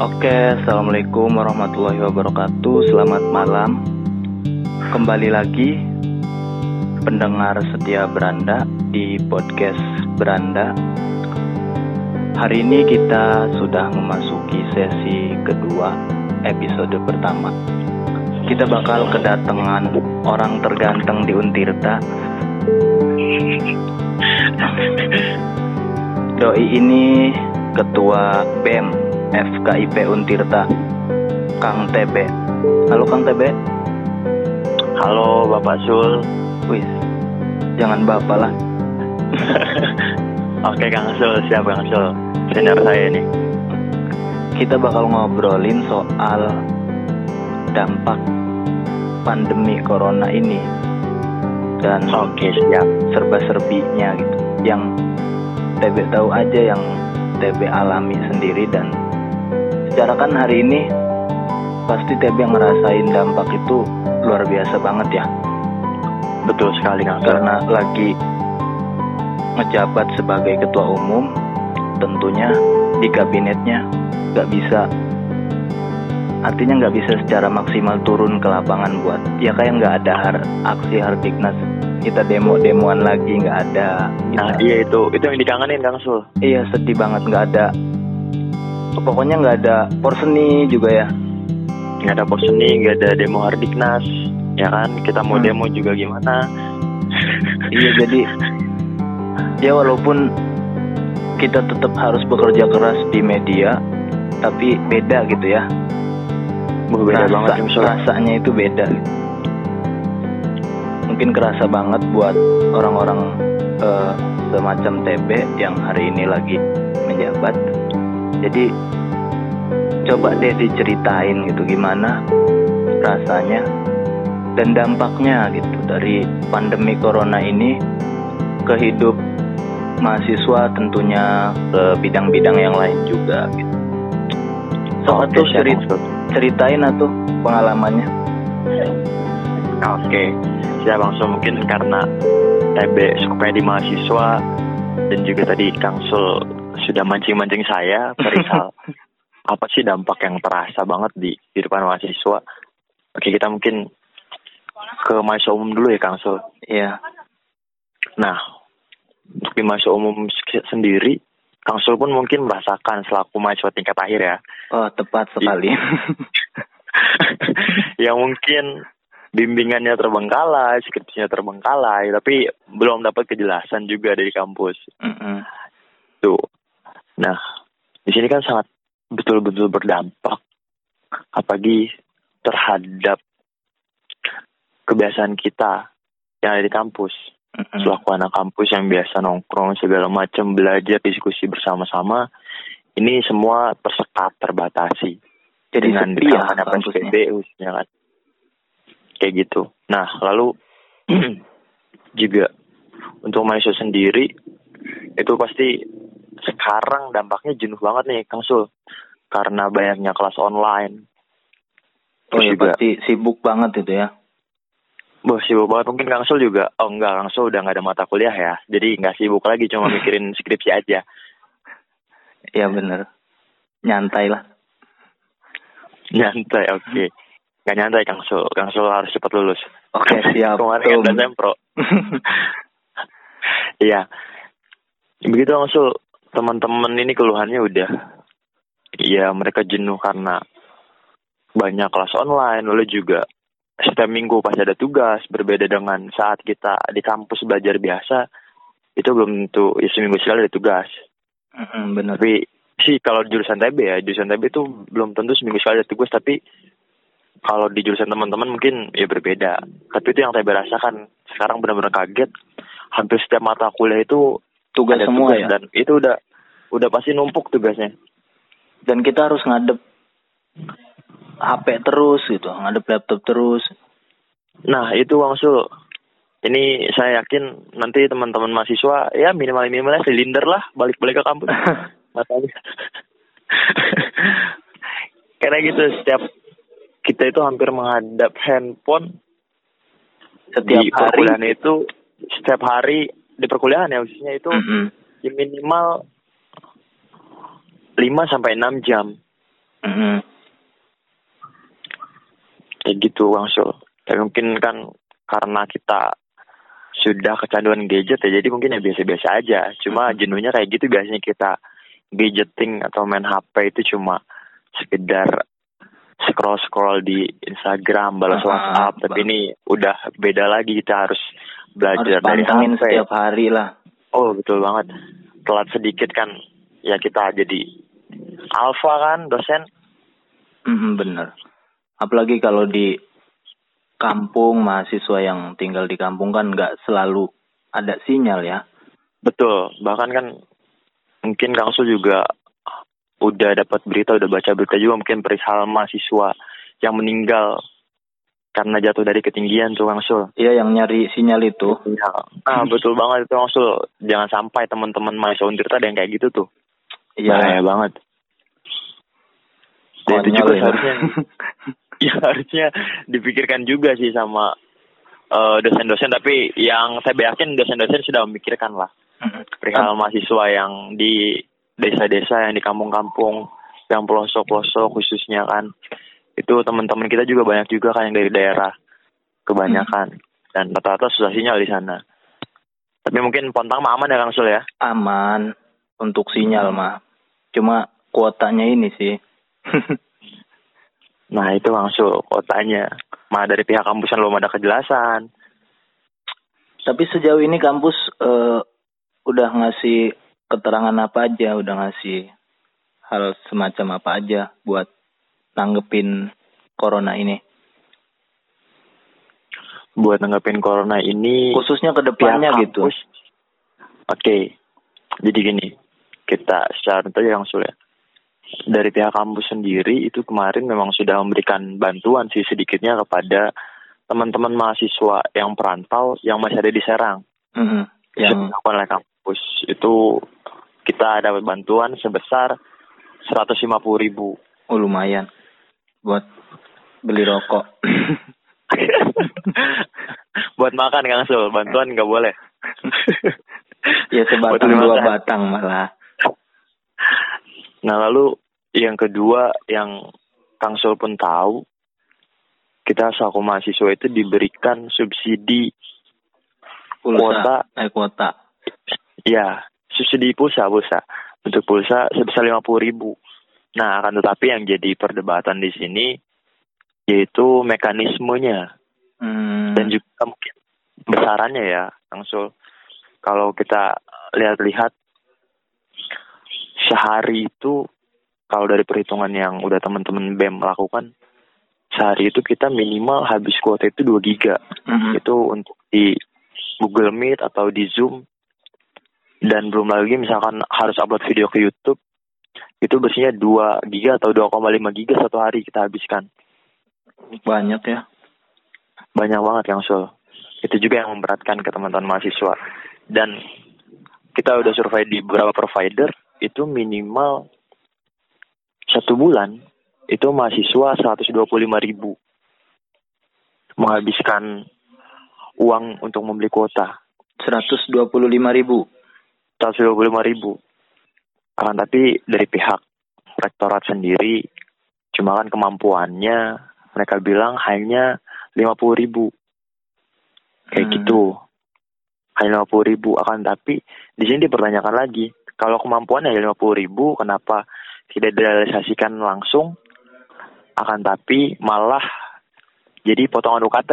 Oke, assalamualaikum warahmatullahi wabarakatuh. Selamat malam. Kembali lagi pendengar setia Beranda di podcast Beranda. Hari ini kita sudah memasuki sesi kedua episode pertama. Kita bakal kedatangan orang terganteng di Untirta. Doi ini ketua BEM FKIP Untirta Kang TB Halo Kang TB Halo Bapak Sul. Wis Jangan Bapak lah. Oke Kang Sul, siap Kang Sul. Senior saya ini. Kita bakal ngobrolin soal Dampak Pandemi Corona ini. Dan Oke siap. Serba-serbinya gitu. Yang TB tahu aja yang TB alami sendiri dan secara kan hari ini pasti TB ngerasain dampak itu luar biasa banget ya. Betul sekali Kang. Karena lagi ngejabat sebagai ketua umum, tentunya di kabinetnya nggak bisa artinya nggak bisa secara maksimal turun ke lapangan buat ya kayak nggak ada har, aksi hardiknas kita demo demoan lagi nggak ada nah iya itu itu yang dikangenin Kang Sul iya sedih banget nggak ada pokoknya nggak ada porseni juga ya. Nggak ada porseni nggak ada demo hardiknas ya kan? Kita mau hmm. demo juga gimana? Iya jadi ya walaupun kita tetap harus bekerja keras di media tapi beda gitu ya. Beda Rasa, banget rasanya itu beda. Mungkin kerasa banget buat orang-orang uh, semacam TB yang hari ini lagi menjabat jadi coba deh diceritain gitu gimana rasanya dan dampaknya gitu dari pandemi corona ini ke hidup mahasiswa tentunya ke bidang-bidang yang lain juga gitu. So, okay, tuh cerita, ceritain atau pengalamannya. Oke, okay. saya langsung mungkin karena TB supaya di mahasiswa dan juga tadi Kang Sul sudah mancing-mancing saya perihal apa sih dampak yang terasa banget di kehidupan mahasiswa. Oke, kita mungkin ke mahasiswa umum dulu ya, Kang Sul. Iya. Nah, untuk di mahasiswa umum sendiri, Kang Sul pun mungkin merasakan selaku mahasiswa tingkat akhir ya. Oh, tepat sekali. yang mungkin bimbingannya terbengkalai, skripsinya terbengkalai, tapi belum dapat kejelasan juga dari kampus. Mm -hmm. Tuh, Nah, di sini kan sangat betul-betul berdampak, apalagi terhadap kebiasaan kita yang ada di kampus. Mm-hmm. Selaku anak kampus yang biasa nongkrong segala macam, belajar, diskusi bersama-sama, ini semua tersekat, terbatasi. Jadi dengan ya, PSBB khususnya kan. Kayak gitu. Nah, lalu juga untuk mahasiswa sendiri itu pasti sekarang dampaknya jenuh banget nih Kang Sul karena banyaknya kelas online. oh iya pasti sibuk banget itu ya. Boh sibuk banget mungkin Kang Sul juga. Oh enggak Kang Sul udah nggak ada mata kuliah ya. Jadi nggak sibuk lagi cuma mikirin skripsi aja. Iya bener. Nyantai lah. Nyantai oke. Okay. Gak nyantai Kang Sul. Kang Sul harus cepat lulus. Oke okay, siap. Kemarin kan sempro. Iya. Begitu Kang Sul teman-teman ini keluhannya udah ya mereka jenuh karena banyak kelas online. Lalu juga setiap minggu pas ada tugas berbeda dengan saat kita di kampus belajar biasa. Itu belum tentu ya seminggu sekali ada tugas. Mm-hmm, benar. Tapi sih kalau jurusan TB ya jurusan TB itu belum tentu seminggu sekali ada tugas. Tapi kalau di jurusan teman-teman mungkin ya berbeda. Tapi itu yang TB rasakan. Sekarang benar-benar kaget. Hampir setiap mata kuliah itu tugas ada semua tugas, ya? dan itu udah udah pasti numpuk tugasnya. Dan kita harus ngadep HP terus gitu ngadep laptop terus. Nah itu Sul ini saya yakin nanti teman-teman mahasiswa ya minimal minimalnya silinder lah balik-balik ke kampus. Matanya. Karena gitu setiap kita itu hampir menghadap handphone setiap di hari. itu setiap hari di perkuliahan ya khususnya itu mm -hmm. minimal 5 sampai 6 jam. Mm-mm. kayak gitu Bang Sul. Tapi mungkin kan karena kita sudah kecanduan gadget ya jadi mungkin ya biasa-biasa aja. Cuma jenuhnya kayak gitu biasanya kita gadgeting atau main HP itu cuma sekedar scroll-scroll di Instagram, balas Ah, WhatsApp. Tapi ini udah beda lagi kita harus Harus belajar dari pantengin HP. setiap hari lah. Oh betul banget. Telat sedikit kan ya kita jadi alfa kan dosen. Mm-mm, bener. Apalagi kalau di kampung mahasiswa yang tinggal di kampung kan nggak selalu ada sinyal ya. Betul. Bahkan kan mungkin Kang Sul juga udah dapat berita, udah baca berita juga mungkin perihal mahasiswa yang meninggal karena jatuh dari ketinggian tuh Kang Sul. Iya yang nyari sinyal itu. Ya. Ah betul banget itu Kang Sul. Jangan sampai teman-teman mahasiswa Untirta ada yang kayak gitu tuh. Bahaya Iya. banget. Dan itu juga ya. seharusnya ya harusnya dipikirkan juga sih sama eh, dosen-dosen tapi yang saya yakin dosen-dosen sudah memikirkan lah perihal mahasiswa yang di desa-desa yang di kampung-kampung yang pelosok-pelosok khususnya kan. Itu teman-teman kita juga banyak juga kan yang dari daerah kebanyakan. Dan rata-rata susah sinyal di sana. Tapi mungkin Pontang mah aman ya Kang Sul ya? Aman. Untuk sinyal mah. Cuma kuotanya ini sih. nah itu Kang Sul kotanya mah dari pihak kampusan belum ada kejelasan. Tapi sejauh ini kampus eh, udah ngasih keterangan apa aja, udah ngasih hal semacam apa aja buat nanggepin corona ini. buat nanggepin corona ini Khususnya ke depannya gitu. kampus oke jadi gini kita secara tentu aja langsung ya dari pihak kampus sendiri itu kemarin memang sudah memberikan bantuan sih sedikitnya kepada teman-teman mahasiswa yang perantau yang masih ada di Serang Mhm. yang Yang dilakukan oleh kampus itu kita dapat bantuan sebesar 150 ribu oh, lumayan buat beli rokok. buat makan Kang Sul bantuan nggak boleh ya sebatang dua makan. batang malah. Nah lalu yang kedua yang Kang Sul pun tahu, kita selaku mahasiswa itu diberikan subsidi Kuota. eh kuota. Ya subsidi pulsa pulsa untuk pulsa sebesar lima ribu. Nah akan tetapi yang jadi perdebatan di sini yaitu mekanismenya Hmm. dan juga mungkin besarannya ya Kang Sul. Kalau kita lihat-lihat sehari itu kalau dari perhitungan yang udah teman-teman BEM lakukan sehari itu kita minimal habis kuota itu 2 giga Mhm. itu untuk di Google Meet atau di Zoom dan belum lagi misalkan harus upload video ke YouTube itu biasanya 2 giga atau 2,5 giga satu hari kita habiskan Banyak ya. banyak banget yang Sul. Itu juga yang memberatkan ke teman-teman mahasiswa. Dan kita udah survei di beberapa provider, itu minimal satu bulan itu mahasiswa 125 ribu menghabiskan uang untuk membeli kuota 125 ribu. 125 ribu. Akan tapi dari pihak rektorat sendiri cuma kan kemampuannya mereka bilang hanya 50 ribu. Kayak Hmm. gitu. Hanya 50 ribu akan tapi di sini dipertanyakan lagi kalau kemampuannya hanya 50 ribu kenapa tidak direalisasikan langsung? Akan tapi malah jadi potongan UKT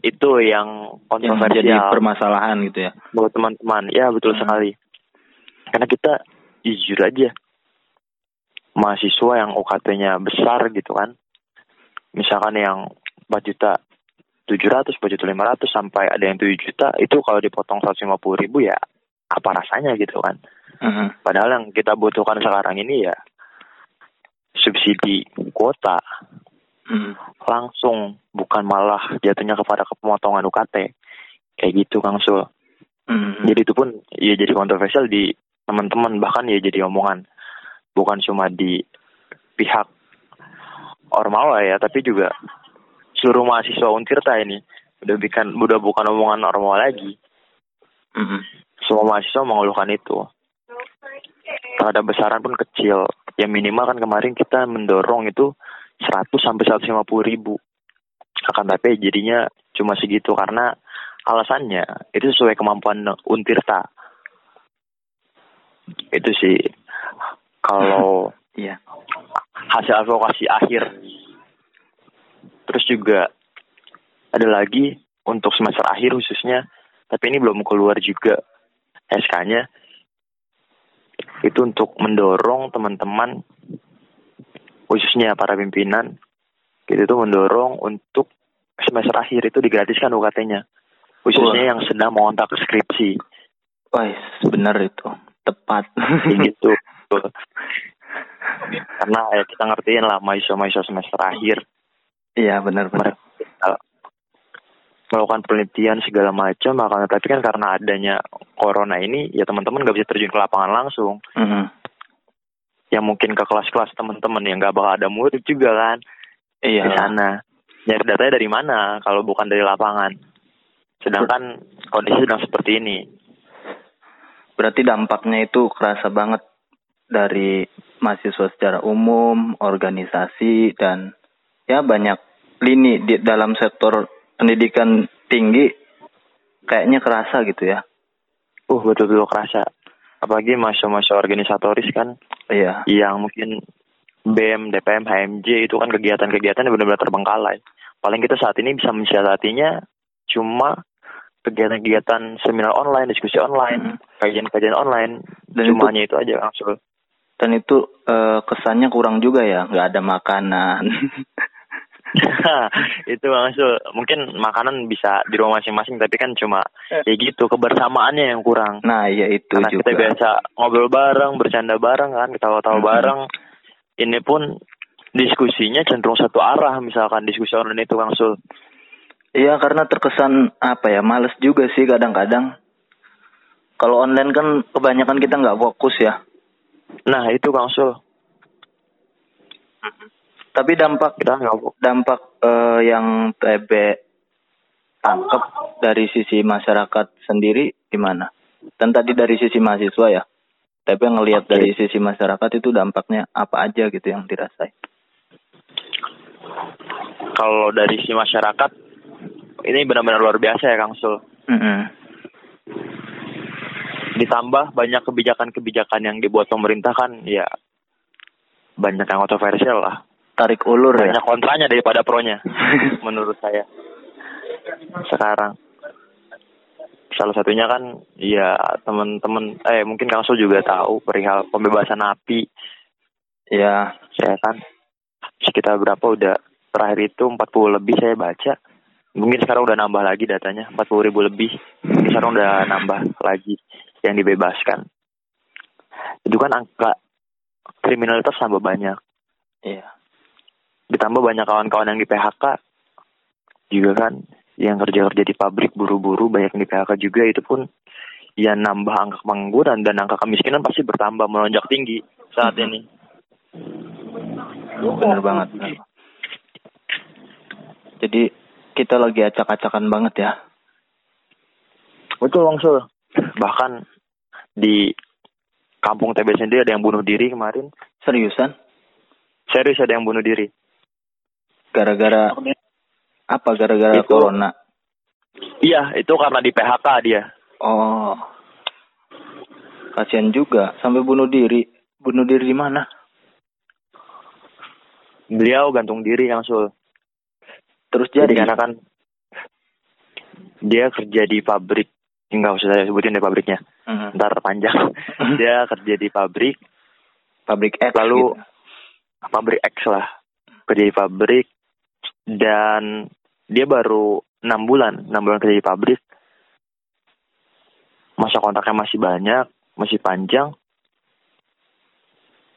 itu yang Yang jadi kontroversial permasalahan gitu ya. buat teman-teman. Ya betul Hmm. sekali. Karena kita jujur aja. Mahasiswa yang UKT-nya besar gitu kan. Misalkan yang 4 juta 700, 4 juta 500 sampai ada yang 7 juta itu kalau dipotong 150 ribu ya apa rasanya gitu kan. Mhm. padahal yang kita butuhkan sekarang ini ya subsidi kuota Mhm. langsung bukan malah jatuhnya kepada pemotongan UKT kayak gitu Kang Sul. Mhm. jadi itu pun ya jadi kontroversial di teman-teman bahkan ya jadi omongan. Bukan cuma di pihak Ormawa ya tapi juga seluruh mahasiswa Untirta ini. Udah bukan udah bukan omongan Ormawa lagi. Mhm. semua mahasiswa mengeluhkan itu. Terhadap besaran pun kecil. Ya minimal kan kemarin kita mendorong itu 100 sampai 150 ribu. Akan tapi jadinya cuma segitu karena alasannya itu sesuai kemampuan Untirta. Itu sih. Kalau Iya. hasil advokasi akhir. Terus juga ada lagi untuk semester akhir khususnya tapi ini belum keluar juga SK-nya itu untuk mendorong teman-teman khususnya para pimpinan gitu tuh mendorong untuk semester akhir itu digratiskan UKT-nya khususnya Wah. yang sedang mengontak skripsi Wah, benar itu. Tepat. Gitu karena ya kita ngertiin lah mahasiswa-mahasiswa semester akhir Iya, benar benar. mereka melakukan penelitian segala macam akan tapi kan karena adanya corona ini ya teman-teman nggak bisa terjun ke lapangan langsung Mhm. Yang mungkin ke kelas-kelas teman-teman yang nggak bakal ada murid juga kan. Di Iya. sana. Nyari datanya dari mana kalau bukan dari lapangan? Sedangkan kondisi sedang seperti ini. Berarti dampaknya itu kerasa banget dari mahasiswa secara umum, organisasi dan ya banyak lini di dalam sektor pendidikan tinggi kayaknya kerasa gitu ya. uh betul-betul kerasa apalagi mahasiswa-mahasiswa organisatoris kan Iya. yang mungkin BEM, DPM, HMJ itu kan kegiatan-kegiatan yang benar-benar terbengkalai. Paling kita saat ini bisa mensiasatinya cuma kegiatan-kegiatan seminar online, diskusi online, kajian-kajian online, Dan cuma hanya itu aja langsung. Dan itu eh, kesannya kurang juga ya, nggak ada makanan. itu langsung mungkin makanan bisa di rumah masing-masing tapi kan cuma ya gitu kebersamaannya yang kurang. nah, iya itu Karena juga. kita biasa ngobrol bareng, bercanda bareng kan, ketawa-tawa Mhm. bareng. Ini pun diskusinya cenderung satu arah, misalkan diskusi online itu langsung. Iya, karena terkesan apa ya, males juga sih kadang-kadang. Kalau online kan kebanyakan kita nggak fokus ya. Nah itu Kang Sul, Tapi dampak dampak eh, yang TB tangkap dari sisi masyarakat sendiri gimana? Dan tadi dari sisi mahasiswa ya. TB ngelihat Oke. dari sisi masyarakat itu dampaknya apa aja gitu yang dirasain. Kalau dari si masyarakat, ini benar-benar luar biasa ya Kang Sul. Mm-mm. Ditambah banyak kebijakan-kebijakan yang dibuat pemerintah kan, ya banyak yang kontroversial lah. Tarik ulur ya. Banyak kontranya daripada pronya, menurut saya. Sekarang. Salah satunya kan, ya teman-teman, eh mungkin Kang Sul juga tahu perihal pembebasan napi. ya, saya kan sekitar berapa udah terakhir itu 40 lebih saya baca mungkin sekarang udah nambah lagi datanya 40 ribu lebih mungkin sekarang udah nambah lagi yang dibebaskan itu kan angka kriminalitas tambah banyak iya. Ditambah banyak kawan-kawan yang di PHK juga kan yang kerja-kerja di pabrik buru-buru banyak yang di PHK juga itu pun ya nambah angka pengangguran dan angka kemiskinan pasti bertambah melonjak tinggi saat ini Bener banget. bener. Jadi kita lagi acak-acakan banget ya. Betul Bang Sul. Bahkan di kampung TB sendiri ada yang bunuh diri kemarin. Seriusan? Serius ada yang bunuh diri. Gara-gara apa? Gara-gara Itu- corona. Iya, itu karena di PHK dia. Oh. Kasihan juga sampai bunuh diri. Bunuh diri di mana? Beliau gantung diri Kang Sul. Terus Jadi karena kan dia kerja di pabrik. Enggak usah saya sebutin deh pabriknya. Mhm. Ntar panjang. dia kerja di pabrik, pabrik X Lalu- gitu. pabrik X lah. Kerja di pabrik dan dia baru enam bulan, enam bulan kerja di pabrik. Masa kontraknya masih banyak, masih panjang.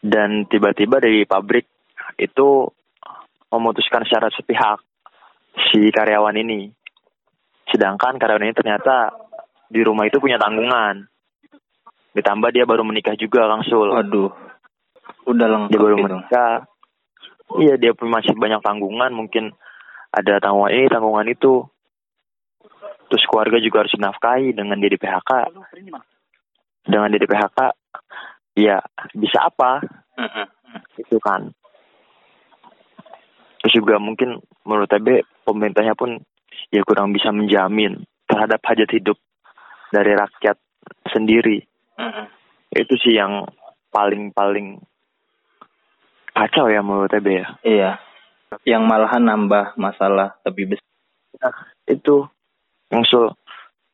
Dan tiba-tiba dari pabrik itu memutuskan secara sepihak si karyawan ini. Sedangkan karyawan ini ternyata di rumah itu punya tanggungan. Ditambah dia baru menikah juga Kang Sul Waduh. Udah lengkap dia baru menikah iya dia pun masih banyak tanggungan mungkin ada tanggungan ini tanggungan itu. Terus keluarga juga harus dinafkahi dengan dia di PHK dengan dia di PHK ya bisa apa? Gitu kan. Terus juga mungkin menurut TB pemerintahnya pun ya kurang bisa menjamin terhadap hajat hidup dari rakyat sendiri. Itu sih yang paling paling kacau ya menurut TB ya. Iya. Yang malahan nambah masalah lebih besar. Nah, itu ngsul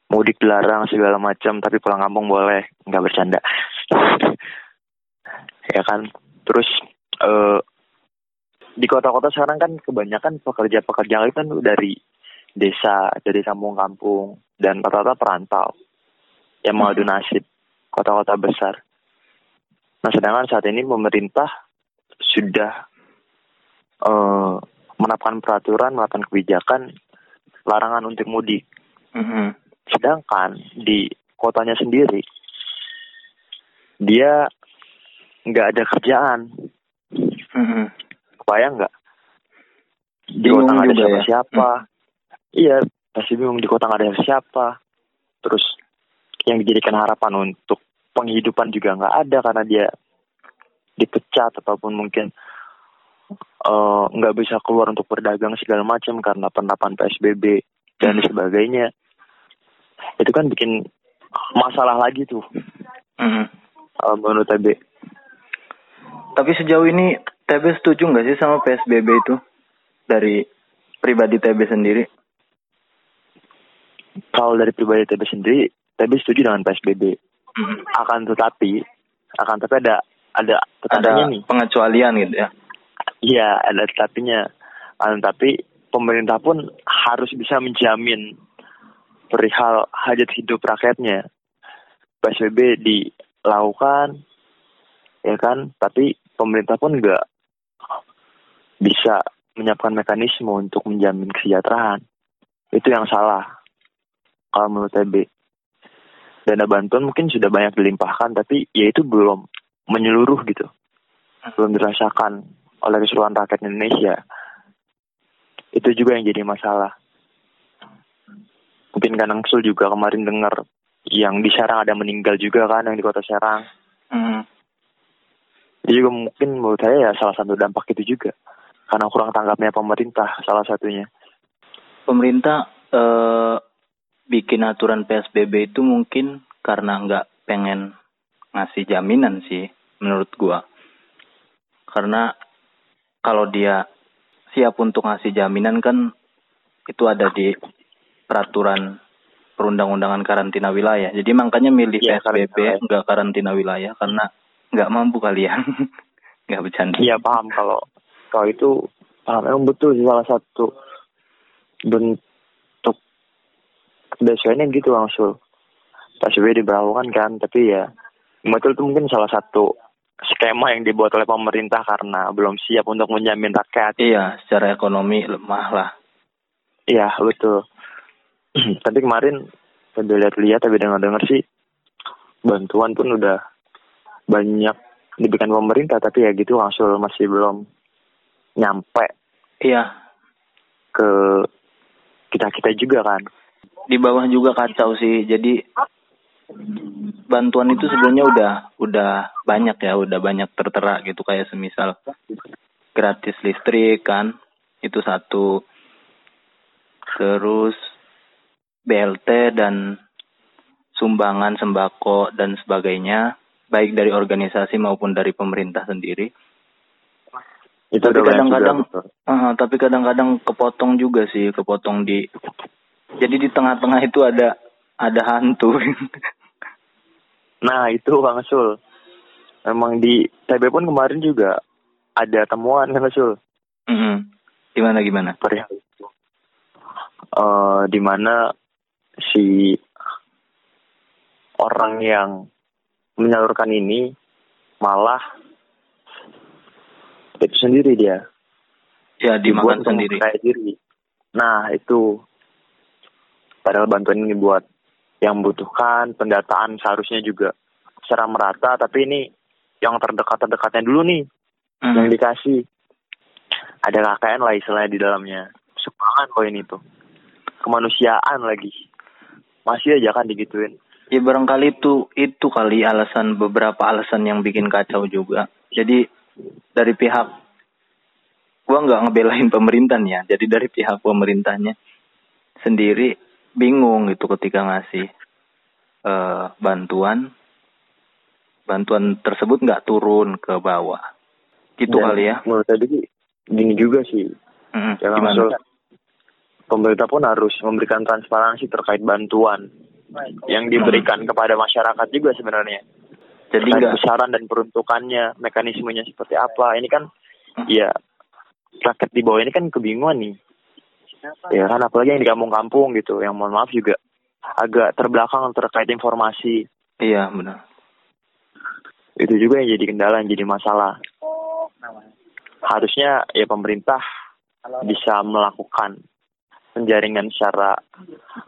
mudik dilarang segala macam tapi pulang kampung boleh. Nggak bercanda. Ya kan? Terus eh di kota-kota sekarang kan kebanyakan pekerja-pekerja itu kan dari desa dari kampung-kampung dan rata-rata perantau. Yang mengadu nasib kota-kota besar. Nah sedangkan saat ini pemerintah sudah menetapkan peraturan menetapkan kebijakan larangan untuk mudik Mm-mm. Sedangkan di kotanya sendiri, dia nggak ada kerjaan. Mm-mm. Kebayang nggak? Di Bingung kota nggak ada ya. siapa-siapa. Iya, pasti bingung di kota nggak ada siapa. Terus yang dijadikan harapan untuk penghidupan juga nggak ada karena dia dipecat ataupun mungkin eh, nggak bisa keluar untuk berdagang segala macam karena penerapan PSBB dan sebagainya. Itu kan bikin masalah lagi tuh Mm-mm. eh, menurut TB. Tapi sejauh ini TB setuju nggak sih sama PSBB itu dari pribadi TB sendiri? Kalau dari pribadi TB sendiri, TB setuju dengan PSBB. Mm. Akan tetapi, akan tapi ada ada Ada nih. pengecualian gitu ya? Iya, ada tetapinya. Akan tapi pemerintah pun harus bisa menjamin perihal hajat hidup rakyatnya. PSBB dilakukan, ya kan? Tapi pemerintah pun nggak bisa menyiapkan mekanisme untuk menjamin kesejahteraan. Itu yang salah. Kalau menurut TB. Dana bantuan mungkin sudah banyak dilimpahkan, tapi ya itu belum menyeluruh gitu. Belum dirasakan oleh keseluruhan rakyat Indonesia. Itu juga yang jadi masalah. Mungkin kan Angsul juga kemarin dengar yang di Serang ada meninggal juga kan, yang di kota Serang. Mm. Itu juga mungkin menurut saya ya salah satu dampak itu juga. Karena kurang tanggapnya pemerintah salah satunya. Pemerintah eh, bikin aturan PSBB itu mungkin karena nggak pengen ngasih jaminan sih menurut gua. Karena kalau dia siap untuk ngasih jaminan kan itu ada di peraturan perundang-undangan karantina wilayah. Jadi makanya milih Iya, PSBB karantina wilayah. nggak karantina wilayah karena nggak mampu kalian. nggak bercanda. Iya paham kalau kalau itu paham emang betul sih salah satu bentuk biasanya gitu langsung PSBB diberlakukan kan tapi ya betul itu mungkin salah satu skema yang dibuat oleh pemerintah karena belum siap untuk menjamin rakyat Iya, secara ekonomi lemah lah. iya betul tapi kemarin saya lihat-lihat tapi dengar-dengar sih bantuan pun udah banyak diberikan pemerintah tapi ya gitu langsung masih belum nyampe Iya, ke kita kita juga kan di bawah juga kacau sih. Jadi bantuan itu sebenarnya udah udah banyak ya, udah banyak tertera gitu kayak semisal gratis listrik kan, itu satu. Terus BLT dan sumbangan sembako dan sebagainya, baik dari organisasi maupun dari pemerintah sendiri. itu Tapi kadang-kadang. Ah, tapi kadang-kadang kepotong juga sih, kepotong di. Jadi di tengah-tengah itu ada ada hantu. nah itu Kang Sul memang di TB pun kemarin juga ada temuan Kang Sul Mm-mm. Gimana gimana? perihal itu Eh, di mana si orang yang menyalurkan ini malah itu sendiri dia Ya dimakan sendiri. diri. Nah itu padahal bantuan ini buat yang membutuhkan pendataan seharusnya juga secara merata tapi ini yang terdekat terdekatnya dulu nih Mm. yang dikasih. Ada KKN lah istilahnya di dalamnya. Sumbangan poin itu kemanusiaan lagi. Masih aja kan digituin. Ya barangkali itu itu kali alasan beberapa alasan yang bikin kacau juga. Jadi dari pihak gua nggak ngebelain pemerintahnya jadi dari pihak pemerintahnya sendiri bingung gitu ketika ngasih uh, bantuan bantuan tersebut nggak turun ke bawah gitu Dan kali ya Menurut tadi gini juga sih. Mm, Ya gimana langsung pemerintah pun harus memberikan transparansi terkait bantuan yang diberikan kepada masyarakat juga sebenarnya. jadi nggak besaran dan peruntukannya, mekanismenya seperti apa. Ini kan Hmm. ya rakyat di bawah ini kan kebingungan nih. Ya kan apalagi yang di kampung-kampung gitu, yang mohon maaf juga agak terbelakang terkait informasi. iya benar Itu juga yang jadi kendala, yang jadi masalah. Harusnya ya pemerintah bisa melakukan penjaringan secara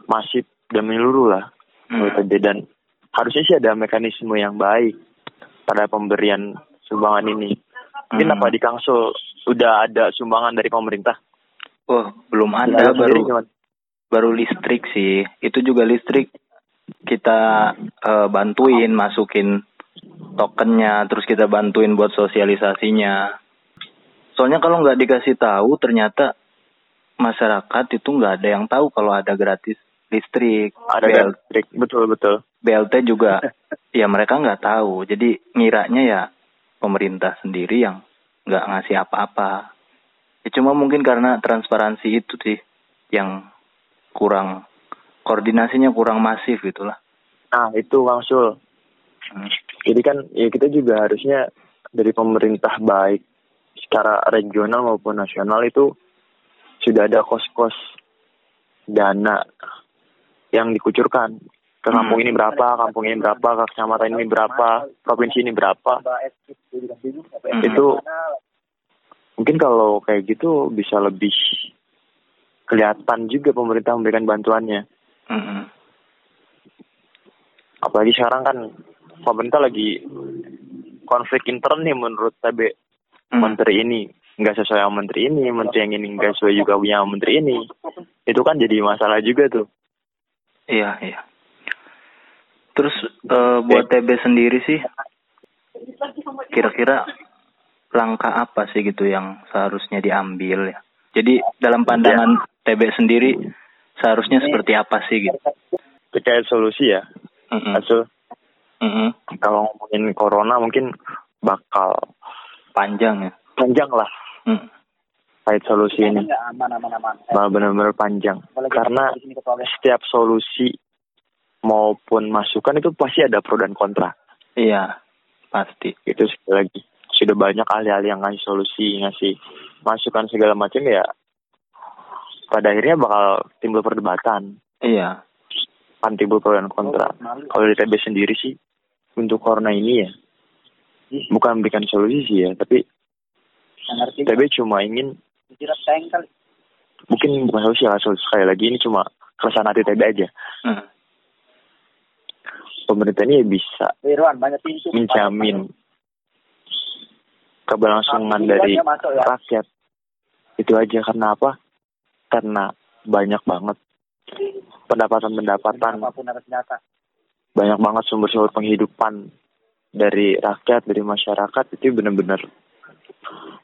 masif dan menyeluruh lah Hmm. Tebe. dan harusnya sih ada mekanisme yang baik pada pemberian sumbangan ini. Mungkin Hmm. apa di Kangsul udah ada sumbangan dari pemerintah? Oh belum ada dalam sendiri baru baru listrik sih. Itu juga listrik kita eh, bantuin masukin tokennya terus kita bantuin buat sosialisasinya. Soalnya kalau nggak dikasih tahu ternyata masyarakat itu nggak ada yang tahu kalau ada gratis listrik. Ada BL listrik, betul betul. BLT juga ya mereka nggak tahu. Jadi ngiranya ya pemerintah sendiri yang nggak ngasih apa-apa ya cuma mungkin karena transparansi itu sih yang kurang koordinasinya kurang masif gitulah Nah itu Kangsul. Hmm. Jadi kan ya kita juga harusnya dari pemerintah baik secara regional maupun nasional itu sudah ada kos-kos dana yang dikucurkan ke kampung Hmm. ini berapa, kampung ini berapa, ke kecamatan ini berapa, provinsi ini berapa. Hmm. Itu mungkin kalau kayak gitu bisa lebih kelihatan juga pemerintah memberikan bantuannya. Mm-mm. apalagi sekarang kan pemerintah lagi konflik intern nih menurut TB Hmm. menteri ini nggak sesuai sama menteri ini menteri yang ini nggak sesuai juga punya menteri ini itu kan jadi masalah juga tuh Iya, iya. Terus eh, buat TB sendiri sih, kira-kira langkah apa sih gitu yang seharusnya diambil ya? Jadi dalam pandangan TB sendiri seharusnya seperti apa sih gitu? terkait solusi ya Mm-mm. Asul Mm-mm. kalau ngomongin corona mungkin bakal Panjang ya. panjang lah Mm. terkait solusi ini Bakal benar-benar panjang karena setiap solusi maupun masukan itu pasti ada pro dan kontra Iya, pasti. itu sekali lagi sudah banyak ahli-ahli yang ngasih solusi ngasih masukan segala macam ya pada akhirnya bakal timbul perdebatan. Iya. kan timbul pro dan kontra. Kalau dari TB sendiri sih untuk corona ini ya bukan memberikan solusi sih ya tapi TB cuma ingin mungkin bukan solusi ya solusi sekali lagi ini cuma keresahan hati TB aja. Mm. pemerintah ini bisa menjamin keberlangsungan dari rakyat. Itu aja karena apa? Karena banyak banget pendapatan-pendapatan. Banyak banget sumber-sumber penghidupan dari rakyat dari masyarakat itu benar-benar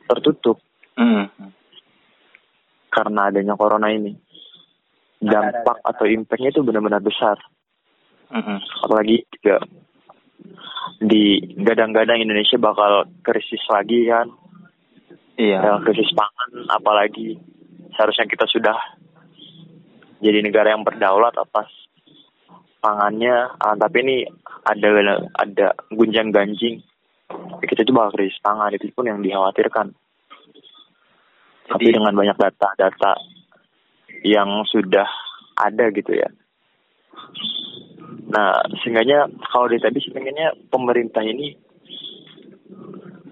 tertutup. Mm. karena adanya corona ini. Dampak atau impactnya itu benar-benar besar. Mm-mm. apalagi juga di gadang-gadang Indonesia bakal krisis lagi kan? Iya. ya, krisis pangan apalagi seharusnya kita sudah jadi negara yang berdaulat atas pangannya. Ah, tapi ini ada ada gunjang ganjing. Kita itu bakal krisis pangan itu pun yang dikhawatirkan. Tapi Jadi- dengan banyak data-data yang sudah ada gitu ya nah sehingga kalau dari tadi sih pengennya pemerintah ini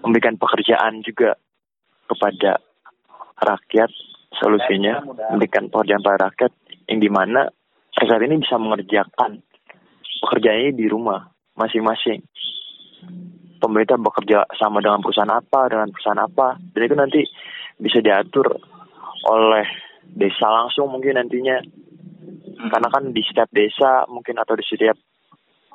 memberikan pekerjaan juga kepada rakyat solusinya memberikan pekerjaan pada rakyat yang di mana rakyat ini bisa mengerjakan pekerjaannya di rumah masing-masing. Pemerintah bekerja sama dengan perusahaan apa dengan perusahaan apa dan itu nanti bisa diatur oleh desa langsung mungkin nantinya karena kan di setiap desa mungkin atau di setiap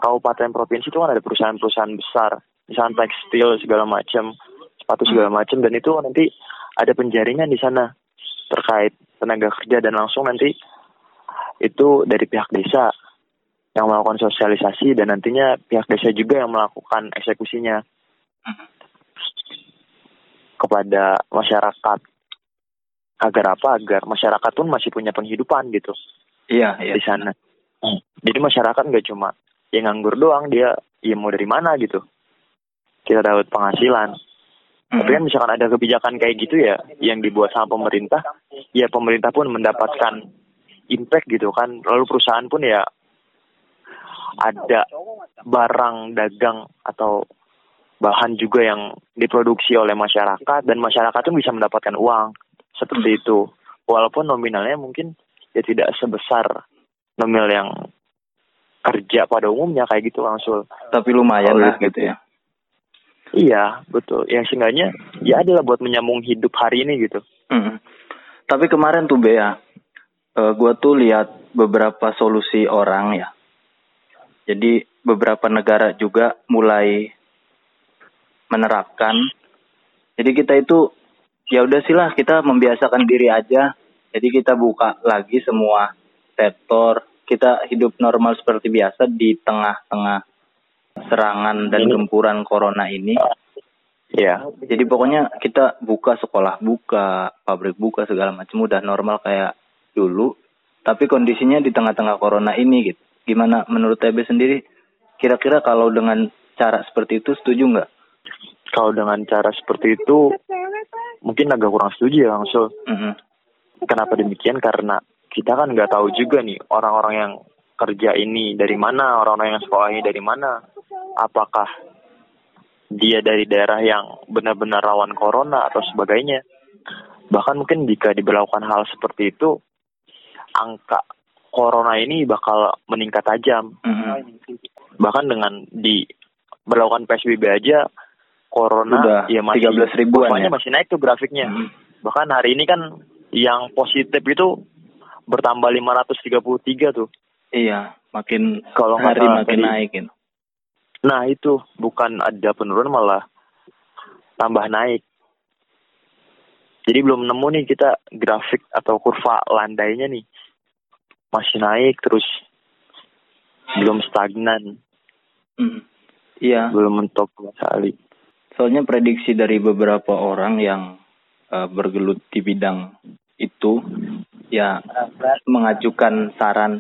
kabupaten provinsi itu kan ada perusahaan-perusahaan besar. Misalnya tekstil segala macam atau segala macam. Dan itu nanti ada penjaringan di sana terkait tenaga kerja dan langsung nanti itu dari pihak desa yang melakukan sosialisasi dan nantinya pihak desa juga yang melakukan eksekusinya kepada masyarakat. Agar apa? Agar masyarakat pun masih punya penghidupan gitu Iya, iya. di sana jadi masyarakat nggak cuma yang nganggur doang dia ya mau dari mana gitu kita dapat penghasilan tapi kan misalkan ada kebijakan kayak gitu ya yang dibuat sama pemerintah, ya pemerintah pun mendapatkan impact gitu kan. Lalu perusahaan pun ya ada barang dagang atau bahan juga yang diproduksi oleh masyarakat dan masyarakat pun bisa mendapatkan uang seperti itu. Walaupun nominalnya mungkin ya tidak sebesar nominal yang kerja pada umumnya kayak gitu langsung. Tapi lumayan lah gitu. ya. Iya, betul. Yang seenggaknya ya adalah buat menyambung hidup hari ini gitu. Mm. Tapi kemarin tuh Bea, eh, gua tuh lihat beberapa solusi orang ya. Jadi beberapa negara juga mulai menerapkan. Jadi kita itu ya udah sih lah kita membiasakan diri aja. Jadi kita buka lagi semua sektor, kita hidup normal seperti biasa di tengah-tengah serangan dan Ini- gempuran corona ini. Iya. Jadi pokoknya kita buka sekolah buka, pabrik buka segala macam udah normal kayak dulu. Tapi kondisinya di tengah-tengah corona ini gitu. Gimana menurut TB sendiri? Kira-kira kalau dengan cara seperti itu setuju nggak? Kalau dengan cara seperti itu mungkin agak kurang setuju ya langsung. Mhm. Kenapa demikian? Karena kita kan nggak tahu juga nih orang-orang yang kerja ini dari mana, orang-orang yang sekolah ini dari mana. Apakah dia dari daerah yang benar-benar rawan corona atau sebagainya. Bahkan mungkin jika diberlakukan hal seperti itu, angka corona ini bakal meningkat tajam. Mhm. Bahkan dengan di berlakukan PSBB aja, corona Udah ya masih 13 ribuan ya? masih naik tuh grafiknya. Mhm. Bahkan hari ini kan yang positif itu bertambah 533 tuh. Iya, makin Kalau hari makin tadi. naik gitu. Nah itu bukan ada penurunan malah tambah naik. Jadi belum nemu nih kita grafik atau kurva landainya nih. Masih naik terus. Belum stagnan, Mhm. Iya, belum mentok sama sekali. soalnya prediksi dari beberapa orang yang eh, bergelut di bidang itu ya mengajukan saran.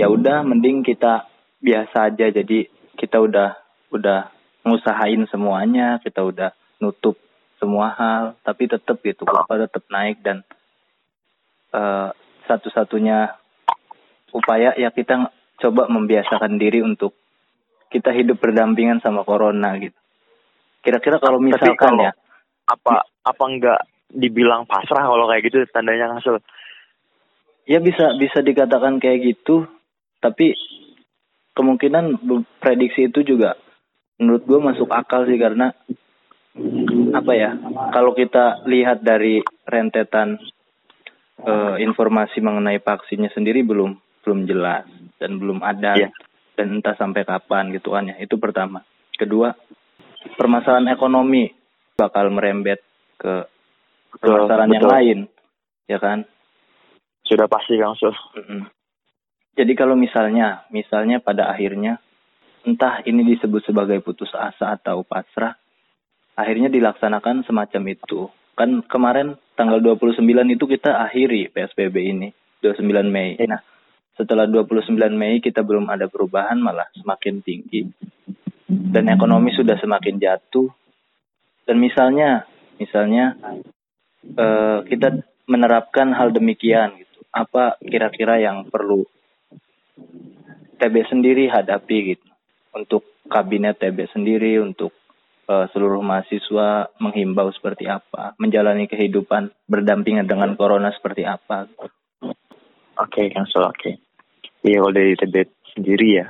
Ya udah mending kita biasa aja. Jadi kita udah udah ngusahain semuanya. Kita udah nutup semua hal. Tapi tetap gitu kurva tetap naik. Dan eh, satu-satunya upaya ya kita coba membiasakan diri untuk kita hidup berdampingan sama corona gitu. Kira-kira kalau Tapi misalkan kalau- ya. Apa apa enggak dibilang pasrah kalau kayak gitu tandanya hasil. ya bisa bisa dikatakan kayak gitu tapi kemungkinan prediksi itu juga menurut gue masuk akal sih karena apa ya kalau kita lihat dari rentetan eh, informasi mengenai vaksinnya sendiri belum belum jelas dan belum ada Iya. dan entah sampai kapan gitu kan ya itu pertama kedua permasalahan ekonomi bakal merembet ke permasalahan yang lain ya kan Sudah pasti Kang Sul. Mm-mm. Jadi kalau misalnya, misalnya pada akhirnya entah ini disebut sebagai putus asa atau pasrah, akhirnya dilaksanakan semacam itu. Kan kemarin tanggal 29 itu kita akhiri PSBB ini, 29 Mei. Nah, setelah 29 Mei kita belum ada perubahan malah semakin tinggi. Dan ekonomi sudah semakin jatuh. Dan misalnya, misalnya eh, kita menerapkan hal demikian gitu. Apa kira-kira yang perlu TB sendiri hadapi gitu untuk kabinet TB sendiri untuk eh, seluruh mahasiswa menghimbau seperti apa menjalani kehidupan berdampingan dengan corona seperti apa Oke, Kang Sul, oke. Iya, kalau dari TB sendiri ya.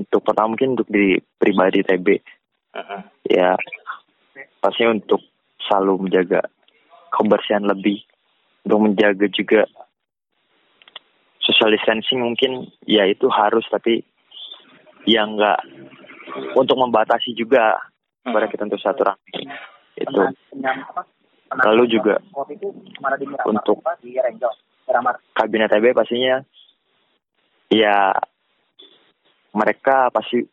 Untuk pertama mungkin untuk diri pribadi TB. Heeh. Ya, pasti untuk selalu menjaga kebersihan lebih. Untuk menjaga juga social distancing mungkin ya itu harus, tapi ya enggak untuk membatasi juga Mari kita untuk satu rame itu. Lalu juga untuk kabinet TB pastinya ya mereka pasti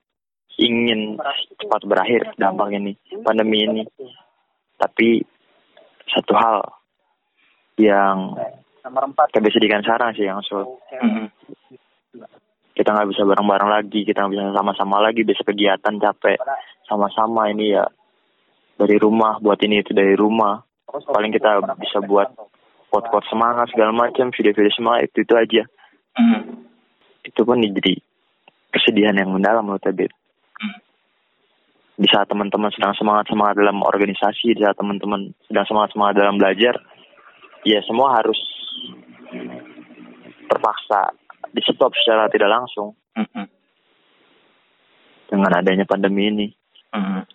ingin cepat berakhir dampak ini pandemi ini. Tapi satu hal yang kita bisa sedihkan sekarang sih yang so Mm-mm. kita nggak bisa bareng-bareng lagi kita nggak bisa sama-sama lagi bisa kegiatan capek. Sama-sama ini ya dari rumah buat ini itu dari rumah. Paling kita bisa buat quote-quote semangat segala macam video-video semangat itu itu aja. Mm. itu pun jadi kesedihan yang mendalam menurut Tabit. Hmm. Di saat teman-teman sedang semangat-semangat dalam organisasi, di saat teman-teman sedang semangat-semangat dalam belajar, ya semua harus terpaksa di stop secara tidak langsung Mm-mm. dengan adanya pandemi ini. Mm.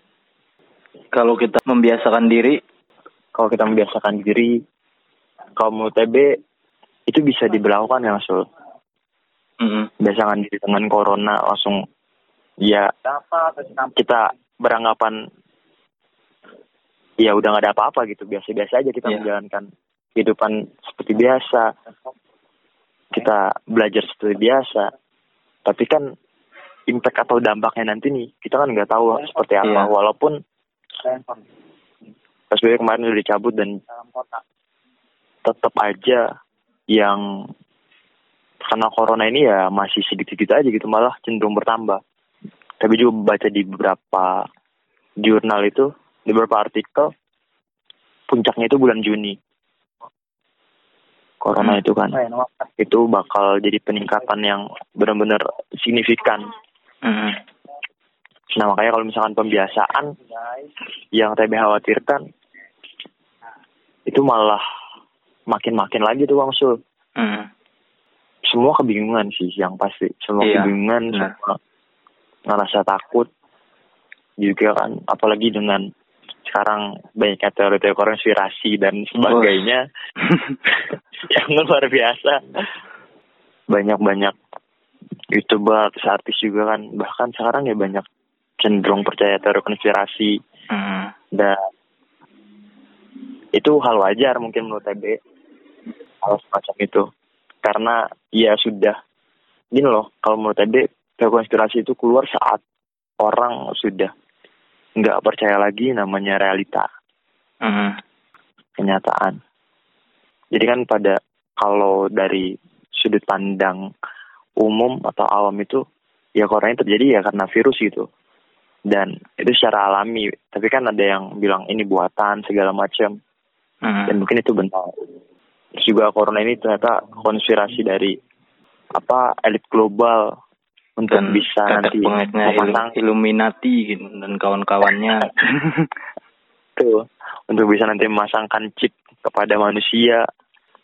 Kalau kita membiasakan diri, Kalau kita membiasakan diri, kalau menurut TB itu bisa diberlakukan ya Sul. Mm-mm. Biasakan diri dengan corona langsung ya kita beranggapan ya udah nggak ada apa-apa gitu biasa-biasa aja kita Iya. menjalankan kehidupan seperti biasa kita belajar seperti biasa tapi kan impact atau dampaknya nanti nih kita kan nggak tahu seperti apa Iya. walaupun PSBB kemarin udah dicabut dan tetap aja yang karena corona ini ya masih sedikit-sedikit aja gitu malah cenderung bertambah. Tapi juga baca di beberapa jurnal itu, di beberapa artikel, puncaknya itu bulan Juni. Corona Hmm. itu kan, itu bakal jadi peningkatan yang benar-benar signifikan. Mm-mm. Nah makanya kalau misalkan pembiasaan yang TB khawatirkan, itu malah makin-makin lagi tuh Bang Sul. Mm. semua kebingungan sih yang pasti semua Iya, kebingungan benar. semua ngerasa takut juga kan. Apalagi dengan sekarang banyaknya teori-teori konspirasi dan sebagainya. Yang luar biasa. Banyak-banyak youtuber artis artis juga kan. Bahkan sekarang ya banyak cenderung percaya teori konspirasi. Mm. dan itu hal wajar mungkin menurut TB hal semacam itu. Karena ya sudah gini loh kalau menurut TB teori konspirasi itu keluar saat orang sudah nggak percaya lagi namanya realita Mm. kenyataan jadi kan pada kalau dari sudut pandang umum atau awam itu ya corona ini terjadi ya karena virus gitu dan itu secara alami tapi kan ada yang bilang ini buatan segala macam Mm. dan mungkin itu benar. Terus juga corona ini ternyata konspirasi dari apa elit global untuk dan bisa nanti memasang Illuminati gitu, dan kawan-kawannya. tuh untuk bisa nanti memasangkan chip kepada manusia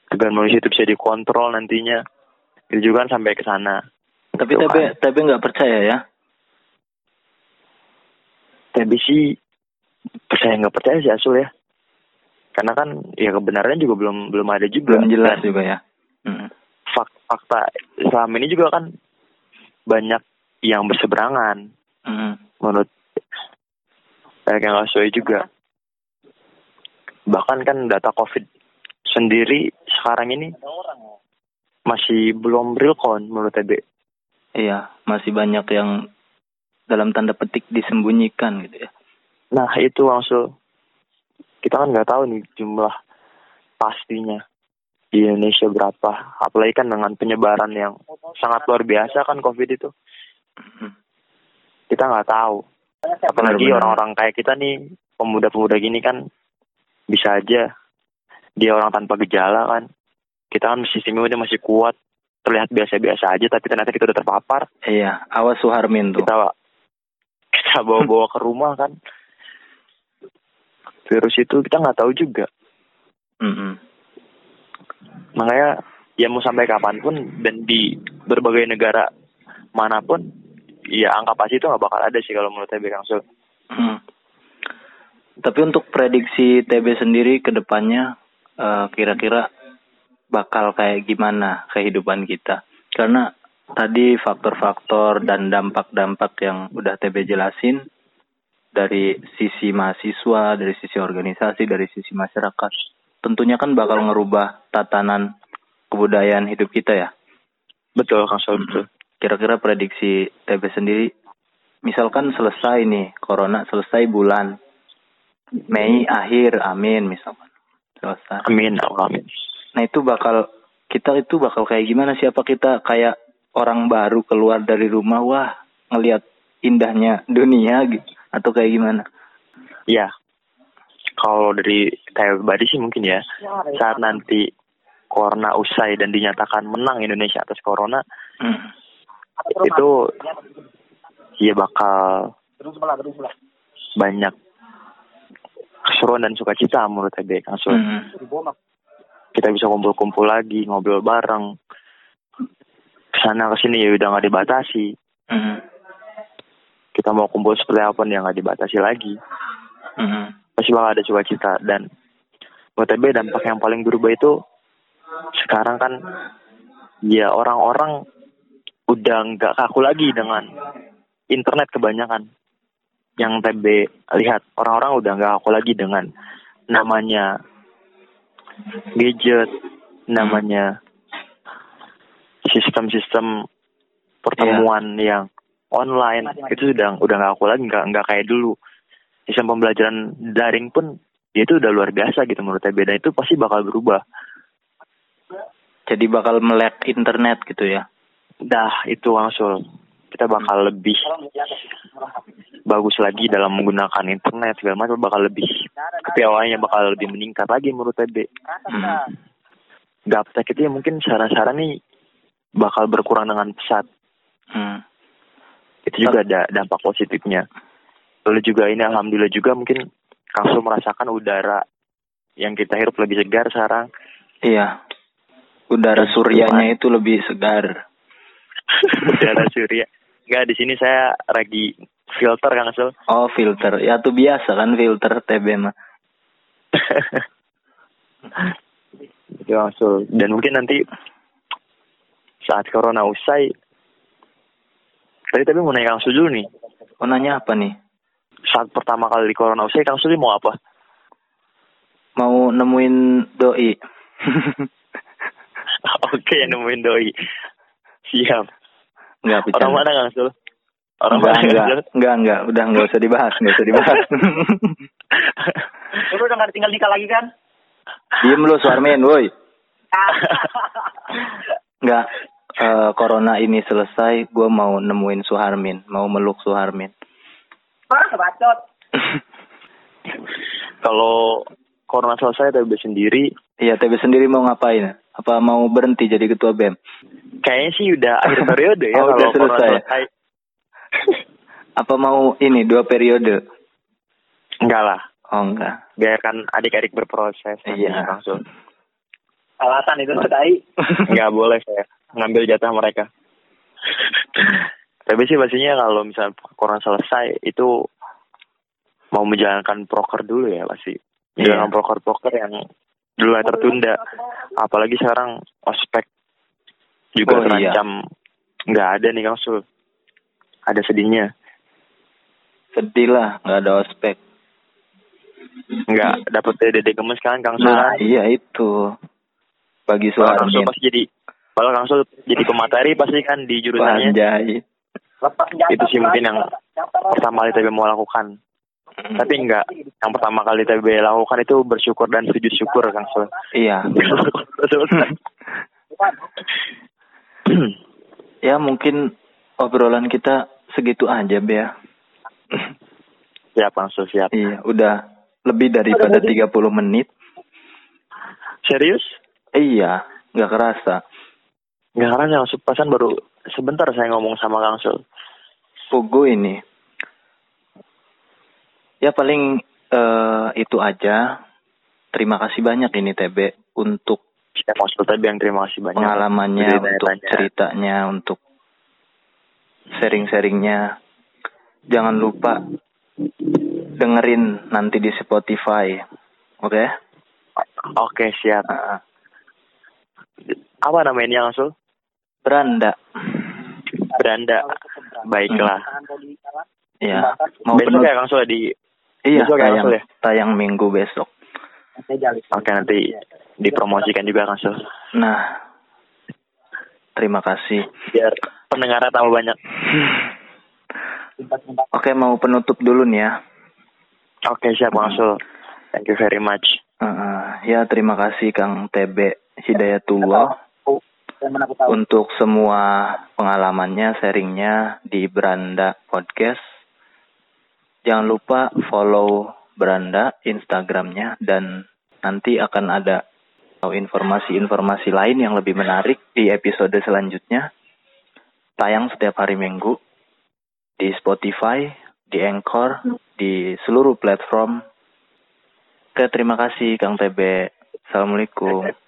agar manusia itu bisa dikontrol nantinya. Itu juga kan sampai ke sana. tapi Tuh tapi kan. tapi nggak percaya ya. Tapi sih percaya nggak percaya sih Asul ya. Karena kan ya kebenarannya juga belum belum ada juga. Belum jelas Dan juga ya. Mm. fak- fakta selama ini juga kan banyak yang berseberangan. Mm. menurut banyak yang nggak sesuai juga. Bahkan kan data COVID sendiri sekarang ini masih belum real count menurut TB. Iya, masih banyak yang dalam tanda petik disembunyikan gitu ya. Nah itu langsung kita kan nggak tahu nih jumlah pastinya di Indonesia berapa. Apalagi kan dengan penyebaran yang sangat luar biasa kan COVID itu. Mm. Kita nggak tahu. Apalagi orang-orang kayak kita nih, pemuda-pemuda gini kan bisa aja dia orang tanpa gejala kan. Kita kan sistem imunnya masih kuat, terlihat biasa-biasa aja, tapi ternyata kita udah terpapar. Iya, awas Suharmin tuh. Kita kita bawa-bawa ke rumah kan. Virus itu kita nggak tahu juga. Mm-mm. Makanya ya mau sampai kapan pun dan di berbagai negara mana pun, ya angka pasti itu nggak bakal ada sih kalau menurut saya Kang Sul. Hmm. Tapi untuk prediksi TB sendiri ke depannya eh, kira-kira bakal kayak gimana kehidupan kita? Karena tadi faktor-faktor dan dampak-dampak yang udah TB jelasin dari sisi mahasiswa, dari sisi organisasi, dari sisi masyarakat, tentunya kan bakal ngerubah tatanan kebudayaan hidup kita ya. Betul, Kang Sol, betul. Kira-kira prediksi TB sendiri, misalkan selesai nih, corona selesai bulan Mei akhir, amin misalkan. Selesai. Amin, Allah, amin. Nah itu bakal, kita itu bakal kayak gimana siapa kita kayak orang baru keluar dari rumah, wah ngelihat indahnya dunia gitu atau kayak gimana? Ya, kalau dari saya pribadi sih mungkin ya, saat nanti corona usai dan dinyatakan menang Indonesia atas corona, Hmm. itu ya bakal banyak keseruan dan sukacita menurut TB Kang Sul. Hmm. Kita bisa kumpul-kumpul lagi, ngobrol bareng. Ke sana ke sini ya udah nggak dibatasi. Hmm. Kita mau kumpul seperti apa nih yang nggak dibatasi lagi. Hmm. Pasti bakal ada sukacita dan menurut TB dampak yang paling berubah itu sekarang kan ya orang-orang udah nggak kaku lagi dengan internet kebanyakan. Yang TB lihat orang-orang udah nggak kaku lagi dengan namanya gadget namanya sistem-sistem pertemuan yang online. Itu sudah udah nggak kaku lagi nggak nggak kayak dulu sistem pembelajaran daring pun ya itu udah luar biasa gitu menurut TB dan itu pasti bakal berubah Jadi bakal melek internet gitu ya? dah itu langsung kita bakal lebih bagus lagi dalam menggunakan internet segala macam bakal lebih kepiawaannya bakal lebih meningkat lagi menurut TB Hmm. gaptek itu ya mungkin saran-saran nih bakal berkurang dengan pesat Hmm. itu juga ada dampak positifnya lalu juga ini alhamdulillah juga mungkin langsung merasakan udara yang kita hirup lebih segar sekarang Iya. Udara Terus suryanya itu lebih segar. udara surya Enggak, di sini saya lagi filter Kang Sul. Oh filter, ya tuh biasa kan filter TB mah. Itu langsung. Dan mungkin nanti saat corona usai, tadi tapi mau nanya Kang Sul dulu nih. Oh nanya apa nih? Saat pertama kali corona usai, Kang Sul mau apa? Mau nemuin doi? Oke, nemuin doi. Siap. Enggak Orang bercanda. mana Kang Sul? Orang enggak, mana enggak, Kang Sul? enggak, enggak, udah enggak usah dibahas, enggak usah dibahas. Lu udah gak tinggal nikah lagi kan? Diem lu Suarmin, woi. Enggak, eh, corona ini selesai, gue mau nemuin Suharmin, mau meluk Suharmin. Bacot. Kalau corona selesai, TB sendiri, Iya, TB sendiri mau ngapain? Apa mau berhenti jadi ketua BEM? kayaknya sih udah akhir periode ya. Oh, udah kalau corona selesai. selesai. Apa mau ini dua periode? Enggak lah. Oh enggak. Biarkan adik-adik berproses. Iya. Kang Sul. Alasan itu tadi. nggak boleh saya ngambil jatah mereka. Tapi sih pastinya kalau misal corona selesai itu mau menjalankan proker dulu ya pasti. Iya. Menjalankan proker-proker yang dulu yang tertunda. Apalagi sekarang ospek juga Oh, iya. terancam nggak ada nih Kang Sul. Ada sedihnya. Sedih lah, nggak ada ospek. Nggak dapet DD gemes kan Kang Sul. Nah kan? iya itu. Bagi Kalau Kang Sul pasti jadi kalau Kang Sul jadi pemateri pasti kan di jurusannya. Anjay. Itu sih mungkin yang pertama kali TB mau lakukan. Tapi enggak, yang pertama kali TB lakukan itu bersyukur dan sujud syukur Kang Sul. Iya. Ya mungkin obrolan kita segitu aja, Bea. siap Kang Sul, siap. Iya, udah lebih daripada 30 menit. Serius? Iya, nggak kerasa. Enggak karena yang pasan baru sebentar saya ngomong sama Kang Sul. Pugu ini. Ya paling eh, itu aja. Terima kasih banyak ini TB untuk Kang Sul, TB yang terima kasih banyak. pengalamannya, Udah untuk tanya-tanya. ceritanya, untuk sharing-sharingnya. Jangan lupa dengerin nanti di Spotify. Oke? Oke, siap. Nah, Apa namanya Kang Sul? Beranda. Beranda. Baiklah. Ya, mau Besok penut- ya Kang Sul di iya besok ya, tayang ya? tayang minggu besok. Oke nanti dipromosikan juga Kang Sul. Nah, terima kasih. Biar pendengarnya tambah banyak. Oke, mau penutup dulu nih ya. Oke siap Kang Sul. Thank you very much. Ya, terima kasih Kang TB Hidayatullah Yang mana aku tahu. Untuk semua pengalamannya, sharingnya di Beranda Podcast. Jangan lupa follow Beranda Instagramnya dan nanti akan ada informasi-informasi lain yang lebih menarik di episode selanjutnya. Tayang setiap hari Minggu di Spotify, di Anchor, di seluruh platform. Oke, terima kasih Kang TB. Assalamualaikum.